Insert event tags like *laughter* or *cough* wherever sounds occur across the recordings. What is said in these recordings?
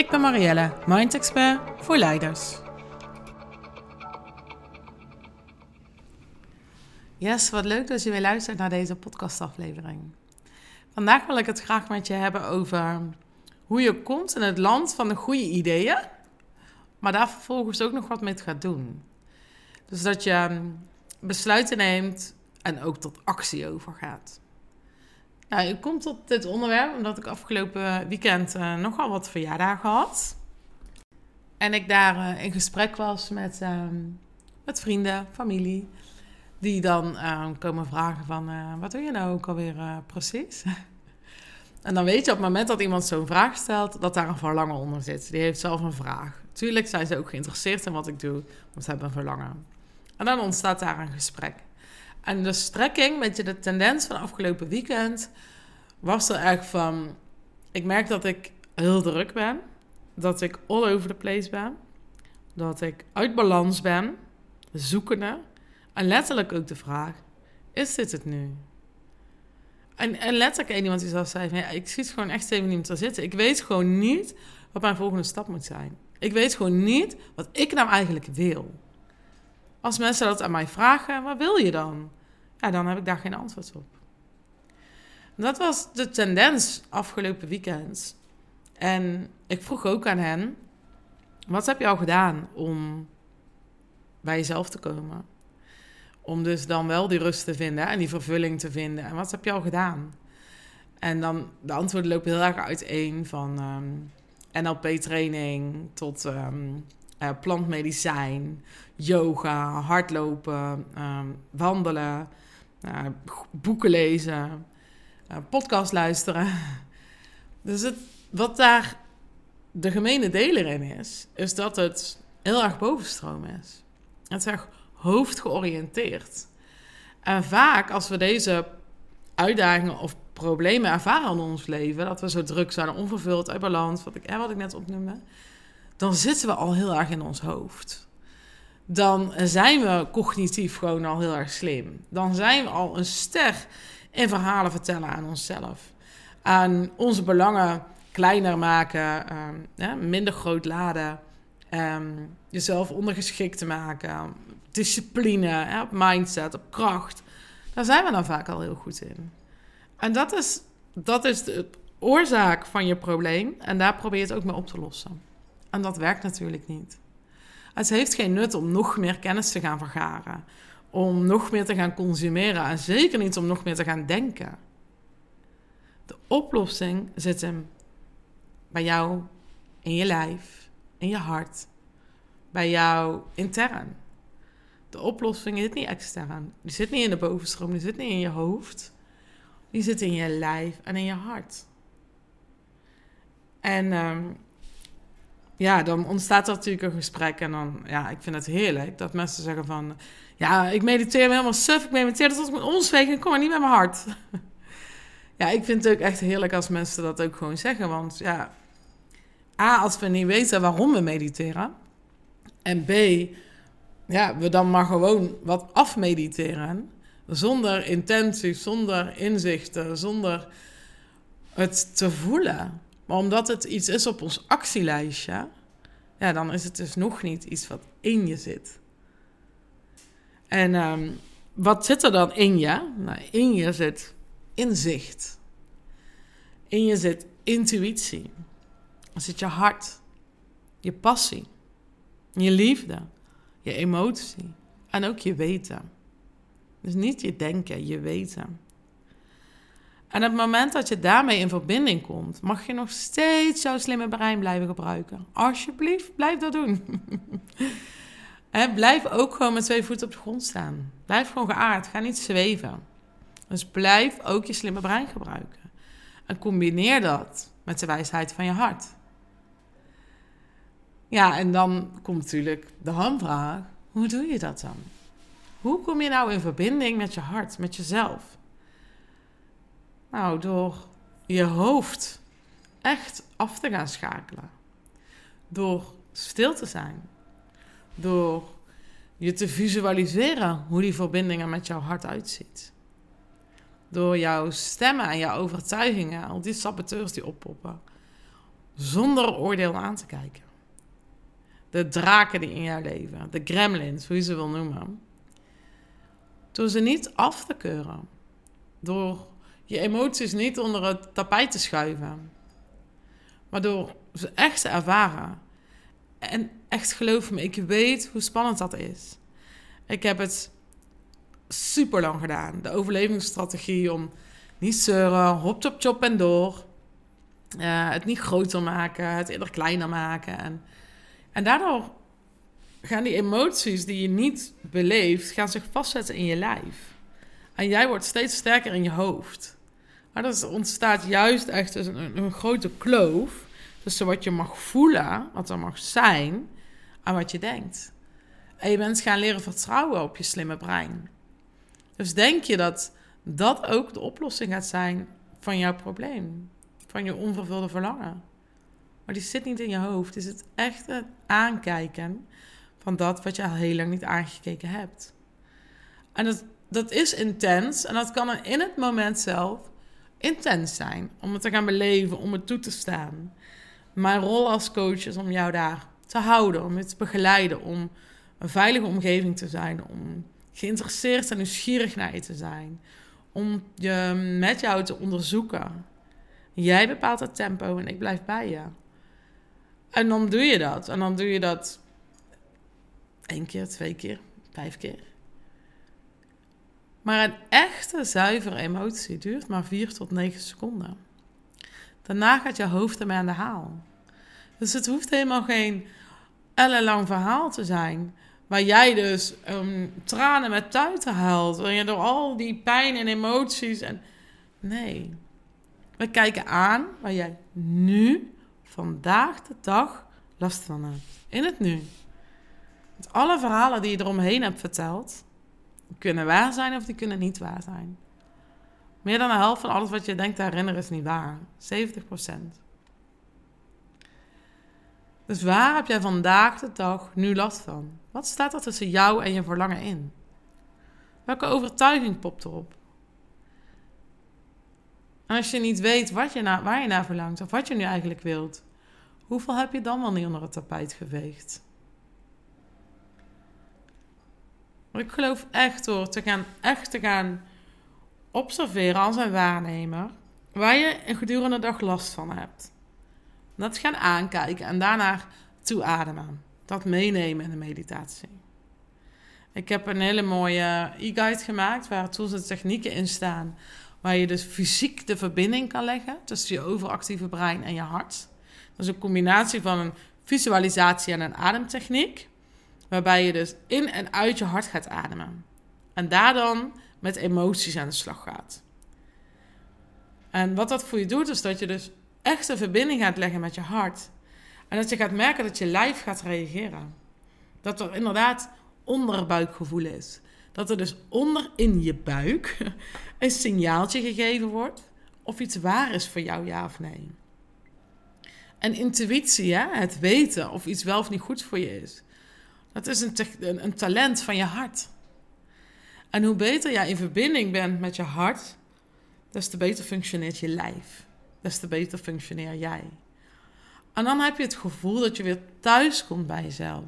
Ik ben Marielle, Mind Expert voor leiders. Yes, wat leuk dat je weer luistert naar deze podcastaflevering. Vandaag wil ik het graag met je hebben over hoe je komt in het land van de goede ideeën, maar daar vervolgens ook nog wat mee gaat doen. Dus dat je besluiten neemt en ook tot actie overgaat. Nou, ik kom tot dit onderwerp omdat ik afgelopen weekend uh, nogal wat verjaardagen had. En ik daar uh, in gesprek was met, uh, met vrienden, familie. Die dan ehm, komen vragen van, eh, wat doe je nou ook alweer precies? *laughs* en dan weet je op het moment dat iemand zo'n vraag stelt, dat daar een verlangen onder zit. Die heeft zelf een vraag. Tuurlijk zijn ze ook geïnteresseerd in wat ik doe, want ze hebben een verlangen. En dan ontstaat daar een gesprek. En de strekking, met je de tendens van afgelopen weekend, was er eigenlijk van: ik merk dat ik heel druk ben, dat ik all over the place ben, dat ik uit balans ben, zoekende. En letterlijk ook de vraag: is dit het nu? En, en letterlijk een iemand die zelf zei: van, ja, ik zie het gewoon echt even niet meer zitten. Ik weet gewoon niet wat mijn volgende stap moet zijn. Ik weet gewoon niet wat ik nou eigenlijk wil. Als mensen dat aan mij vragen, wat wil je dan? Ja, dan heb ik daar geen antwoord op. Dat was de tendens afgelopen weekend. En ik vroeg ook aan hen: wat heb je al gedaan om bij jezelf te komen? Om dus dan wel die rust te vinden en die vervulling te vinden. En wat heb je al gedaan? En dan de antwoorden lopen heel erg uiteen van ehm, NLP-training tot um, uh, plantmedicijn, yoga, hardlopen, um, wandelen, uh, boeken lezen, uh, podcast luisteren. *laughs* Dus het, wat daar de gemene deler in is, is dat het heel erg bovenstroom is. Het is erg hoofdgeoriënteerd. En vaak als we deze uitdagingen of problemen ervaren in ons leven, dat we zo druk zijn, onvervuld, uit balans, wat ik, wat ik net opnoemde, dan zitten we al heel erg in ons hoofd. Dan zijn we cognitief gewoon al heel erg slim. Dan zijn we al een ster in verhalen vertellen aan onszelf. Aan onze belangen kleiner maken, um, minder groot laden, um, jezelf ondergeschikt te maken, discipline, op mindset, op kracht. Daar zijn we dan vaak al heel goed in. En dat is, dat is de oorzaak van je probleem en daar probeer je het ook mee op te lossen. En dat werkt natuurlijk niet. Het heeft geen nut om nog meer kennis te gaan vergaren, om nog meer te gaan consumeren en zeker niet om nog meer te gaan denken. De oplossing zit hem bij jou in je lijf, in je hart, bij jou intern. De oplossing zit niet extern. Die zit niet in de bovenstroom, die zit niet in je hoofd. Die zit in je lijf en in je hart. En um, ja, dan ontstaat er natuurlijk een gesprek. En dan, ja, ik vind het heerlijk dat mensen zeggen van... Ja, ik mediteer me helemaal suf. Ik mediteer dat ik met ons week. Ik kom maar niet met mijn hart. *laughs* ja, ik vind het ook echt heerlijk als mensen dat ook gewoon zeggen. Want ja, A, als we niet weten waarom we mediteren. En B, ja, we dan maar gewoon wat afmediteren. Zonder intentie, zonder inzichten, zonder het te voelen. Maar omdat het iets is op ons actielijstje, ja, dan is het dus nog niet iets wat in je zit. En um, wat zit er dan in je? Nou, in je zit inzicht. In je zit intuïtie. Er zit je hart, je passie, je liefde, je emotie en ook je weten. Dus niet je denken, je weten. En op het moment dat je daarmee in verbinding komt, mag je nog steeds jouw slimme brein blijven gebruiken. Alsjeblieft, blijf dat doen. *laughs* en blijf ook gewoon met twee voeten op de grond staan. Blijf gewoon geaard, ga niet zweven. Dus blijf ook je slimme brein gebruiken. En combineer dat met de wijsheid van je hart. Ja, en dan komt natuurlijk de hamvraag: hoe doe je dat dan? Hoe kom je nou in verbinding met je hart, met jezelf? Nou, door je hoofd echt af te gaan schakelen. Door stil te zijn. Door je te visualiseren hoe die verbindingen met jouw hart uitziet. Door jouw stemmen en jouw overtuigingen, al die saboteurs die oppoppen, zonder oordeel aan te kijken. De draken die in jouw leven, de gremlins, hoe je ze wil noemen. Door ze niet af te keuren. Door je emoties niet onder het tapijt te schuiven. Maar door ze echt te ervaren. En echt geloof me, ik weet hoe spannend dat is. Ik heb het super lang gedaan. De overlevingsstrategie om niet zeuren, hop, chop, chop en door. Uh, het niet groter maken, het eerder kleiner maken. En, en daardoor gaan die emoties die je niet beleeft, gaan zich vastzetten in je lijf. En jij wordt steeds sterker in je hoofd. Maar er ontstaat juist echt een, een grote kloof tussen wat je mag voelen, wat er mag zijn, en wat je denkt. En je bent gaan leren vertrouwen op je slimme brein. Dus denk je dat dat ook de oplossing gaat zijn van jouw probleem, van je onvervulde verlangen. Maar die zit niet in je hoofd. Het is het echte aankijken van dat wat je al heel lang niet aangekeken hebt. En dat, dat is intens en dat kan in het moment zelf intens zijn. Om het te gaan beleven, om het toe te staan. Mijn rol als coach is om jou daar te houden, om je te begeleiden, om een veilige omgeving te zijn, om geïnteresseerd en nieuwsgierig naar je te zijn, om je met jou te onderzoeken. Jij bepaalt het tempo en ik blijf bij je. En dan doe je dat. En dan doe je dat één keer, twee keer, vijf keer. Maar een echte zuivere emotie duurt maar vier tot negen seconden. Daarna gaat je hoofd ermee aan de haal. Dus het hoeft helemaal geen ellenlang verhaal te zijn. Waar jij dus um, tranen met tuiten huilt. Waar je door al die pijn en emoties. En... Nee. We kijken aan waar jij nu, vandaag de dag, last van hebt. In het nu. Met alle verhalen die je eromheen hebt verteld, kunnen waar zijn of die kunnen niet waar zijn. Meer dan de helft van alles wat je denkt te herinneren is niet waar. 70% Dus waar heb jij vandaag de dag nu last van? Wat staat er tussen jou en je verlangen in? Welke overtuiging popt erop? En als je niet weet wat je waar je naar verlangt of wat je nu eigenlijk wilt, hoeveel heb je dan wel niet onder het tapijt geveegd? Maar ik geloof echt door te gaan, echt te gaan observeren als een waarnemer waar je een gedurende dag last van hebt. Dat gaan aankijken en daarna toeademen. Dat meenemen in de meditatie. Ik heb een hele mooie e-guide gemaakt waar tools en technieken in staan. Waar je dus fysiek de verbinding kan leggen tussen je overactieve brein en je hart. Dat is een combinatie van een visualisatie en een ademtechniek. Waarbij je dus in en uit je hart gaat ademen. En daar dan met emoties aan de slag gaat. En wat dat voor je doet, is dat je dus echt een verbinding gaat leggen met je hart. En dat je gaat merken dat je lijf gaat reageren. Dat er inderdaad onderbuikgevoel is. Dat er dus onder in je buik *laughs* een signaaltje gegeven wordt of iets waar is voor jou, ja of nee. En intuïtie, hè? het weten of iets wel of niet goed voor je is, dat is een, een, talent van je hart. En hoe beter jij in verbinding bent met je hart, des te beter functioneert je lijf. Des te beter functioneer jij. En dan heb je het gevoel dat je weer thuis komt bij jezelf.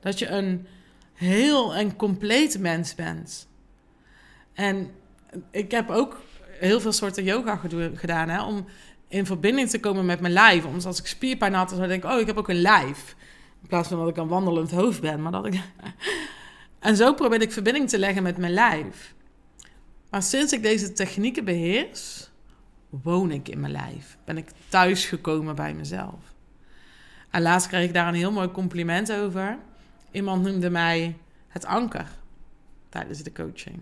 Dat je een heel en compleet mens bent. En ik heb ook heel veel soorten yoga gedaan hè, om in verbinding te komen met mijn lijf. Omdat als ik spierpijn had, dan zou ik oh, ik heb ook een lijf. In plaats van dat ik een wandelend hoofd ben. Maar dat ik... *laughs* en zo probeer ik verbinding te leggen met mijn lijf. Maar sinds ik deze technieken beheers, woon ik in mijn lijf. Ben ik thuis gekomen bij mezelf. En laatst kreeg ik daar een heel mooi compliment over. Iemand noemde mij het anker tijdens de coaching.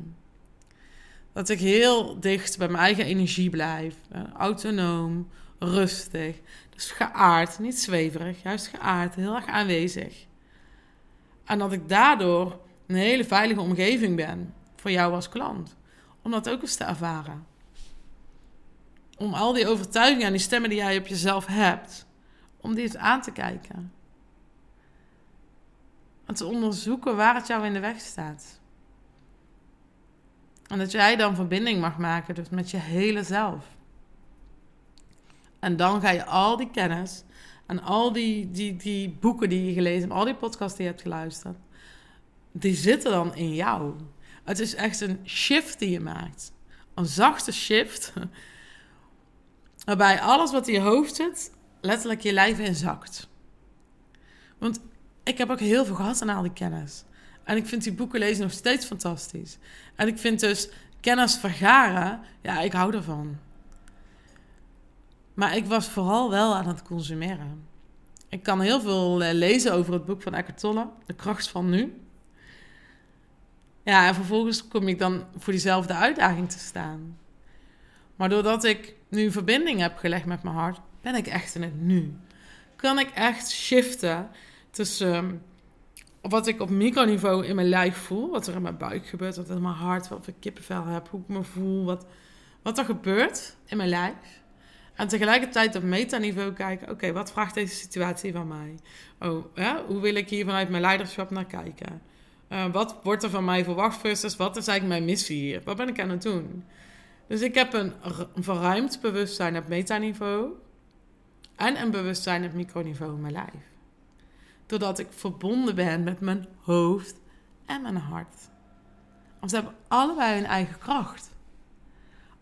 Dat ik heel dicht bij mijn eigen energie blijf. Autonoom, rustig. Dus geaard, niet zweverig, juist geaard, heel erg aanwezig. En dat ik daardoor een hele veilige omgeving ben voor jou als klant. Om dat ook eens te ervaren. Om al die overtuigingen en die stemmen die jij op jezelf hebt, om die eens aan te kijken. En te onderzoeken waar het jou in de weg staat. En dat jij dan verbinding mag maken dus met je hele zelf. En dan ga je al die kennis en al die, die, die boeken die je gelezen hebt, al die podcasts die je hebt geluisterd, die zitten dan in jou. Het is echt een shift die je maakt. Een zachte shift. *laughs* Waarbij alles wat in je hoofd zit, letterlijk je lijf inzakt. Want ik heb ook heel veel gehad aan al die kennis. En ik vind die boeken lezen nog steeds fantastisch. En ik vind dus kennis vergaren, ja, ik hou ervan. Maar ik was vooral wel aan het consumeren. Ik kan heel veel eh, lezen over het boek van Eckhart Tolle, De kracht van nu. Ja, en vervolgens kom ik dan voor diezelfde uitdaging te staan. Maar doordat ik nu verbinding heb gelegd met mijn hart, ben ik echt in het nu. Kan ik echt shiften tussen ehm, wat ik op microniveau in mijn lijf voel, wat er in mijn buik gebeurt, wat in mijn hart, wat ik kippenvel heb, hoe ik me voel, wat, wat er gebeurt in mijn lijf. En tegelijkertijd op metaniveau kijken, oké, wat vraagt deze situatie van mij? Oh, ja, hoe wil ik hier vanuit mijn leiderschap naar kijken? Uh, wat wordt er van mij verwacht versus wat is eigenlijk mijn missie hier? Wat ben ik aan het doen? Dus ik heb een verruimd bewustzijn op metaniveau en een bewustzijn op microniveau in mijn lijf. Doordat ik verbonden ben met mijn hoofd en mijn hart. Want ze hebben allebei hun eigen kracht.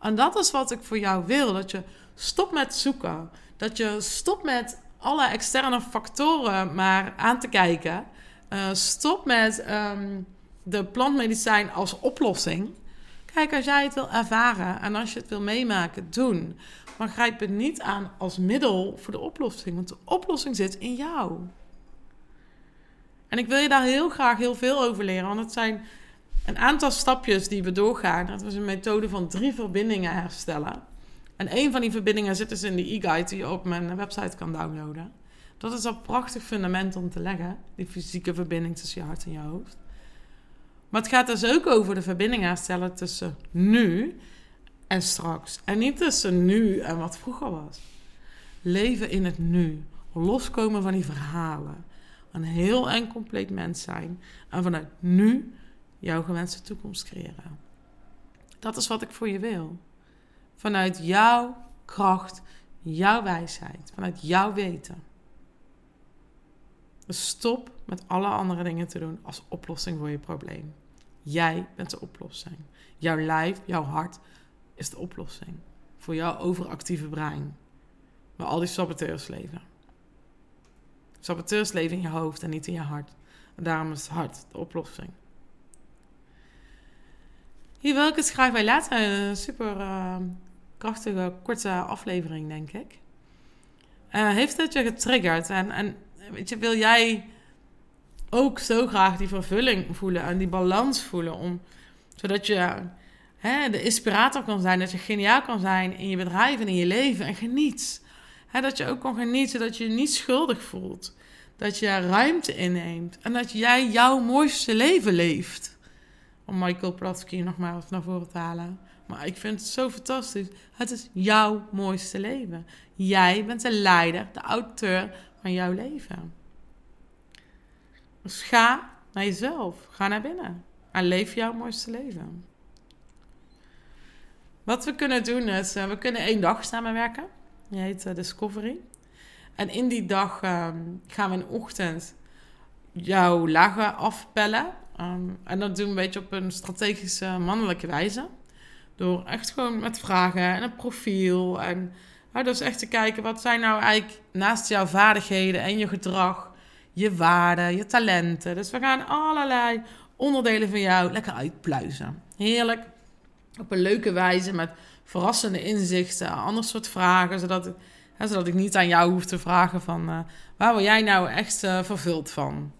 En dat is wat ik voor jou wil. Dat je Stop met zoeken. Dat je stopt met alle externe factoren maar aan te kijken. Uh, stop met um, de plantmedicijn als oplossing. Kijk, als jij het wil ervaren en als je het wil meemaken, doen. Maar grijp het niet aan als middel voor de oplossing, want de oplossing zit in jou. En ik wil je daar heel graag heel veel over leren, want het zijn een aantal stapjes die we doorgaan. Dat is een methode van drie verbindingen herstellen. En een van die verbindingen zit dus in de e-guide die je op mijn website kan downloaden. Dat is een prachtig fundament om te leggen, die fysieke verbinding tussen je hart en je hoofd. Maar het gaat dus ook over de verbinding herstellen tussen nu en straks. En niet tussen nu en wat vroeger was. Leven in het nu. Loskomen van die verhalen. Een heel en compleet mens zijn. En vanuit nu jouw gewenste toekomst creëren. Dat is wat ik voor je wil vanuit jouw kracht, jouw wijsheid, vanuit jouw weten. Dus stop met alle andere dingen te doen als oplossing voor je probleem. Jij bent de oplossing. Jouw lijf, jouw hart is de oplossing voor jouw overactieve brein. Waar al die saboteurs leven. Saboteurs leven in je hoofd en niet in je hart. En daarom is het hart de oplossing. Hier ik het graag bij laten. Een super uh, krachtige, korte aflevering, denk ik. Uh, heeft het je getriggerd? En, en weet je, wil jij ook zo graag die vervulling voelen en die balans voelen, om, zodat je hè, de inspirator kan zijn, dat je geniaal kan zijn in je bedrijf en in je leven en geniet. Hè, dat je ook kan genieten, dat je je niet schuldig voelt. Dat je ruimte inneemt en dat jij jouw mooiste leven leeft. Om Michael Platsky nogmaals naar voren te halen. Maar ik vind het zo fantastisch. Het is jouw mooiste leven. Jij bent de leider, de auteur van jouw leven. Dus ga naar jezelf. Ga naar binnen. En leef jouw mooiste leven. Wat we kunnen doen is, uh, we kunnen één dag samenwerken. Die heet uh, Discovery. En in die dag uh, gaan we in de ochtend jouw lagen afpellen. Um, en dat doen we een beetje op een strategische mannelijke wijze. Door echt gewoon met vragen en een profiel. En nou, dus echt te kijken, wat zijn nou eigenlijk naast jouw vaardigheden en je gedrag, je waarden, je talenten. Dus we gaan allerlei onderdelen van jou lekker uitpluizen. Heerlijk. Op een leuke wijze met verrassende inzichten, ander soort vragen, zodat, ik, hè, zodat ik niet aan jou hoef te vragen van uh, waar word jij nou echt uh, vervuld van?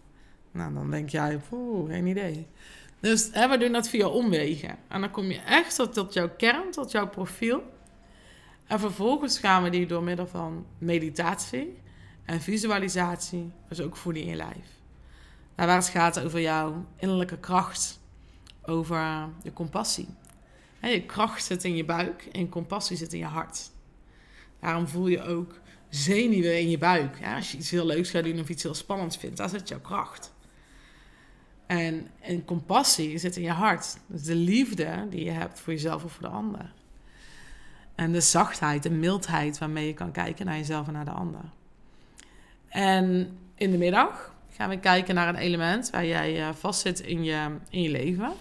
Nou, dan denk jij, oeh, geen idee. Dus we doen dat via omwegen. En dan kom je echt tot, tot jouw kern, tot jouw profiel. En vervolgens gaan we die door middel van meditatie en visualisatie, dus ook voelen in je lijf. Daar waar het gaat over jouw innerlijke kracht, over je compassie. je kracht zit in je buik en compassie zit in je hart. Daarom voel je ook zenuwen in je buik. als je iets heel leuks gaat doen of iets heel spannends vindt, daar zit jouw kracht. En, compassie zit in je hart. Dus de liefde die je hebt voor jezelf of voor de ander. En de zachtheid, de mildheid waarmee je kan kijken naar jezelf en naar de ander. En in de middag gaan we kijken naar een element waar jij uh, vastzit in je, in je leven.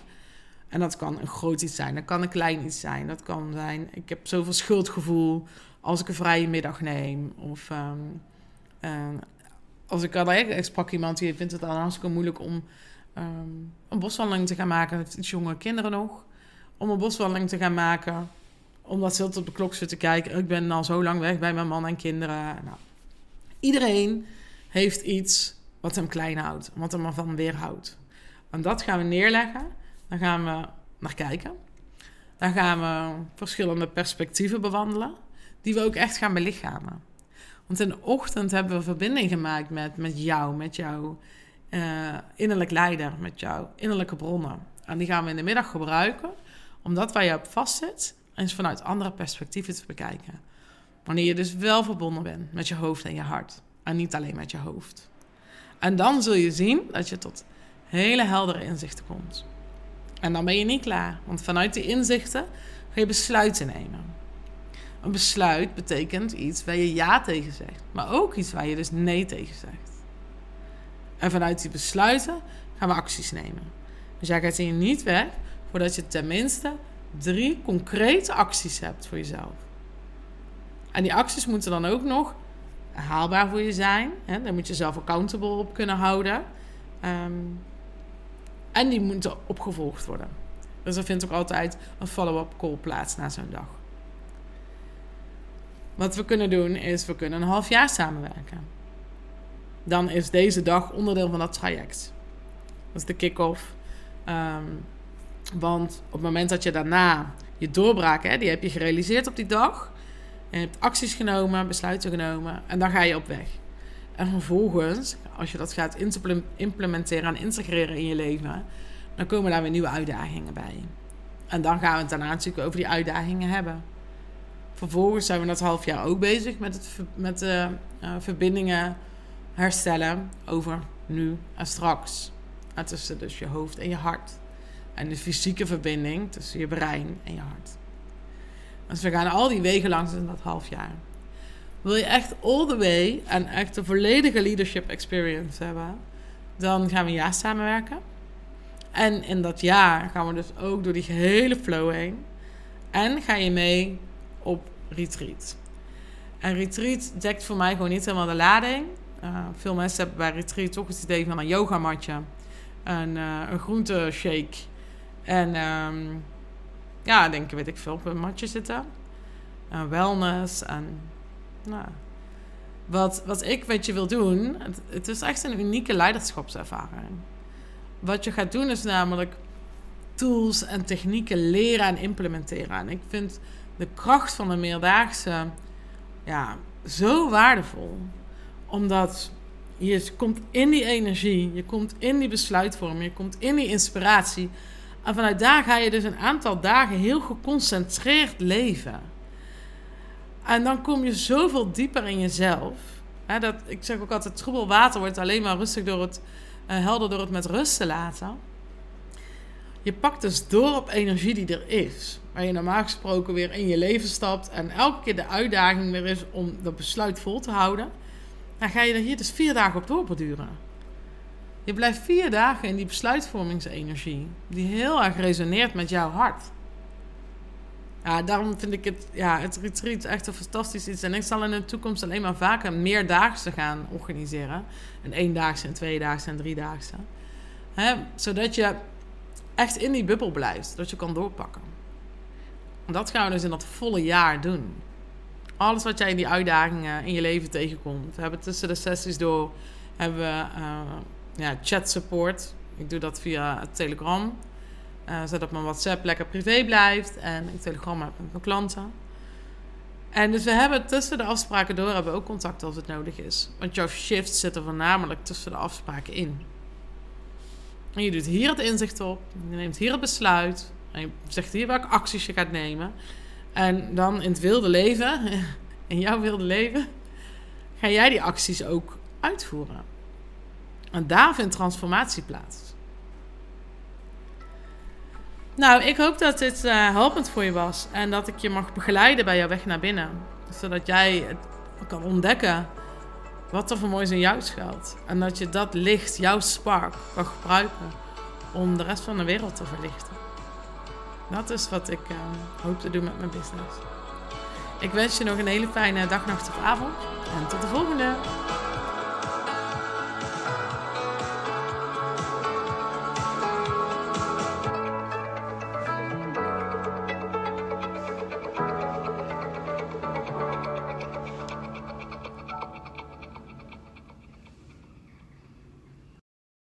En dat kan een groot iets zijn, dat kan een klein iets zijn. Dat kan zijn, ik heb zoveel schuldgevoel als ik een vrije middag neem. Of um, als ik ik sprak iemand die vindt het dan hartstikke moeilijk om um, een boswandeling te gaan maken. Het iets jonge kinderen nog. Om een boswandeling te gaan maken. Omdat ze altijd op de klok zitten kijken. Ik ben al zo lang weg bij mijn man en kinderen. Nou, iedereen heeft iets wat hem klein houdt. Wat hem ervan weerhoudt. En dat gaan we neerleggen. Dan gaan we naar kijken. Dan gaan we verschillende perspectieven bewandelen. Die we ook echt gaan belichamen. Want in de ochtend hebben we verbinding gemaakt met, met jou, met jouw uh, innerlijk leider, met jouw innerlijke bronnen. En die gaan we in de middag gebruiken, omdat waar je op vastzit, eens vanuit andere perspectieven te bekijken. Wanneer je dus wel verbonden bent met je hoofd en je hart. En niet alleen met je hoofd. En dan zul je zien dat je tot hele heldere inzichten komt. En dan ben je niet klaar. Want vanuit die inzichten ga je besluiten nemen. Een besluit betekent iets waar je ja tegen zegt. Maar ook iets waar je dus nee tegen zegt. En vanuit die besluiten gaan we acties nemen. Dus jij gaat hier niet weg voordat je tenminste drie concrete acties hebt voor jezelf. En die acties moeten dan ook nog haalbaar voor je zijn. Hè? Daar moet je zelf accountable op kunnen houden. Ehm, en die moeten opgevolgd worden. Dus er vindt ook altijd een follow-up call plaats na zo'n dag. Wat we kunnen doen is, we kunnen een half jaar samenwerken dan is deze dag onderdeel van dat traject. Dat is de kick-off. Ehm, want op het moment dat je daarna je doorbraak, hè, die heb je gerealiseerd op die dag. En je hebt acties genomen, besluiten genomen en dan ga je op weg. En vervolgens, als je dat gaat implementeren en integreren in je leven, dan komen daar weer nieuwe uitdagingen bij. En dan gaan we het daarna natuurlijk over die uitdagingen hebben. Vervolgens zijn we dat half jaar ook bezig met, het, met de uh, verbindingen herstellen over nu en straks. En tussen dus je hoofd en je hart. En de fysieke verbinding tussen je brein en je hart. Dus we gaan al die wegen langs in dat half jaar. Wil je echt all the way en echt de volledige leadership experience hebben, dan gaan we jaar samenwerken. En in dat jaar gaan we dus ook door die hele flow heen. En ga je mee op retreat. En retreat dekt voor mij gewoon niet helemaal de lading. Uh, veel mensen hebben bij retreat toch het idee van een yogamatje, een, uh, een groenteshake en um, ja, denk weet ik veel, op een matje zitten. Uh, wellness en nou, wat, wat ik met je wil doen, het, het is echt een unieke leiderschapservaring. Wat je gaat doen is namelijk tools en technieken leren en implementeren. En ik vind de kracht van de meerdaagse ja, zo waardevol omdat je komt in die energie, je komt in die besluitvorming, je komt in die inspiratie. En vanuit daar ga je dus een aantal dagen heel geconcentreerd leven. En dan kom je zoveel dieper in jezelf. dat, ik zeg ook altijd, troebel water wordt alleen maar rustig door het, uh, helder door het met rust te laten. Je pakt dus door op energie die er is. Waar je normaal gesproken weer in je leven stapt. En elke keer de uitdaging weer is om dat besluit vol te houden dan ga je er hier dus vier dagen op doorborduren. Je blijft vier dagen in die besluitvormingsenergie, die heel erg resoneert met jouw hart. Ja, daarom vind ik het, ja, het retreat echt een fantastisch iets. En ik zal in de toekomst alleen maar vaker meerdaagse gaan organiseren. Een eendaagse, een tweedaagse en driedaagse. Hè, zodat je echt in die bubbel blijft, dat je kan doorpakken. En dat gaan we dus in dat volle jaar doen alles wat jij in die uitdagingen in je leven tegenkomt. We hebben tussen de sessies door hebben we uh, ja, chat support. Ik doe dat via Telegram, uh, zodat mijn WhatsApp lekker privé blijft en ik Telegram heb met mijn klanten. En dus we hebben tussen de afspraken door hebben ook contact als het nodig is. Want jouw shift zit er voornamelijk tussen de afspraken in. En je doet hier het inzicht op, je neemt hier het besluit, en je zegt hier welke acties je gaat nemen. En dan in het wilde leven, *laughs* in jouw wilde leven, ga jij die acties ook uitvoeren. En daar vindt transformatie plaats. Nou, ik hoop dat dit uh, helpend voor je was en dat ik je mag begeleiden bij jouw weg naar binnen. Zodat jij het kan ontdekken wat er voor moois in jou schuilt. En dat je dat licht, jouw spark, kan gebruiken om de rest van de wereld te verlichten. Dat is wat ik uh, hoop te doen met mijn business. Ik wens je nog een hele fijne dag, nacht of avond. En tot de volgende!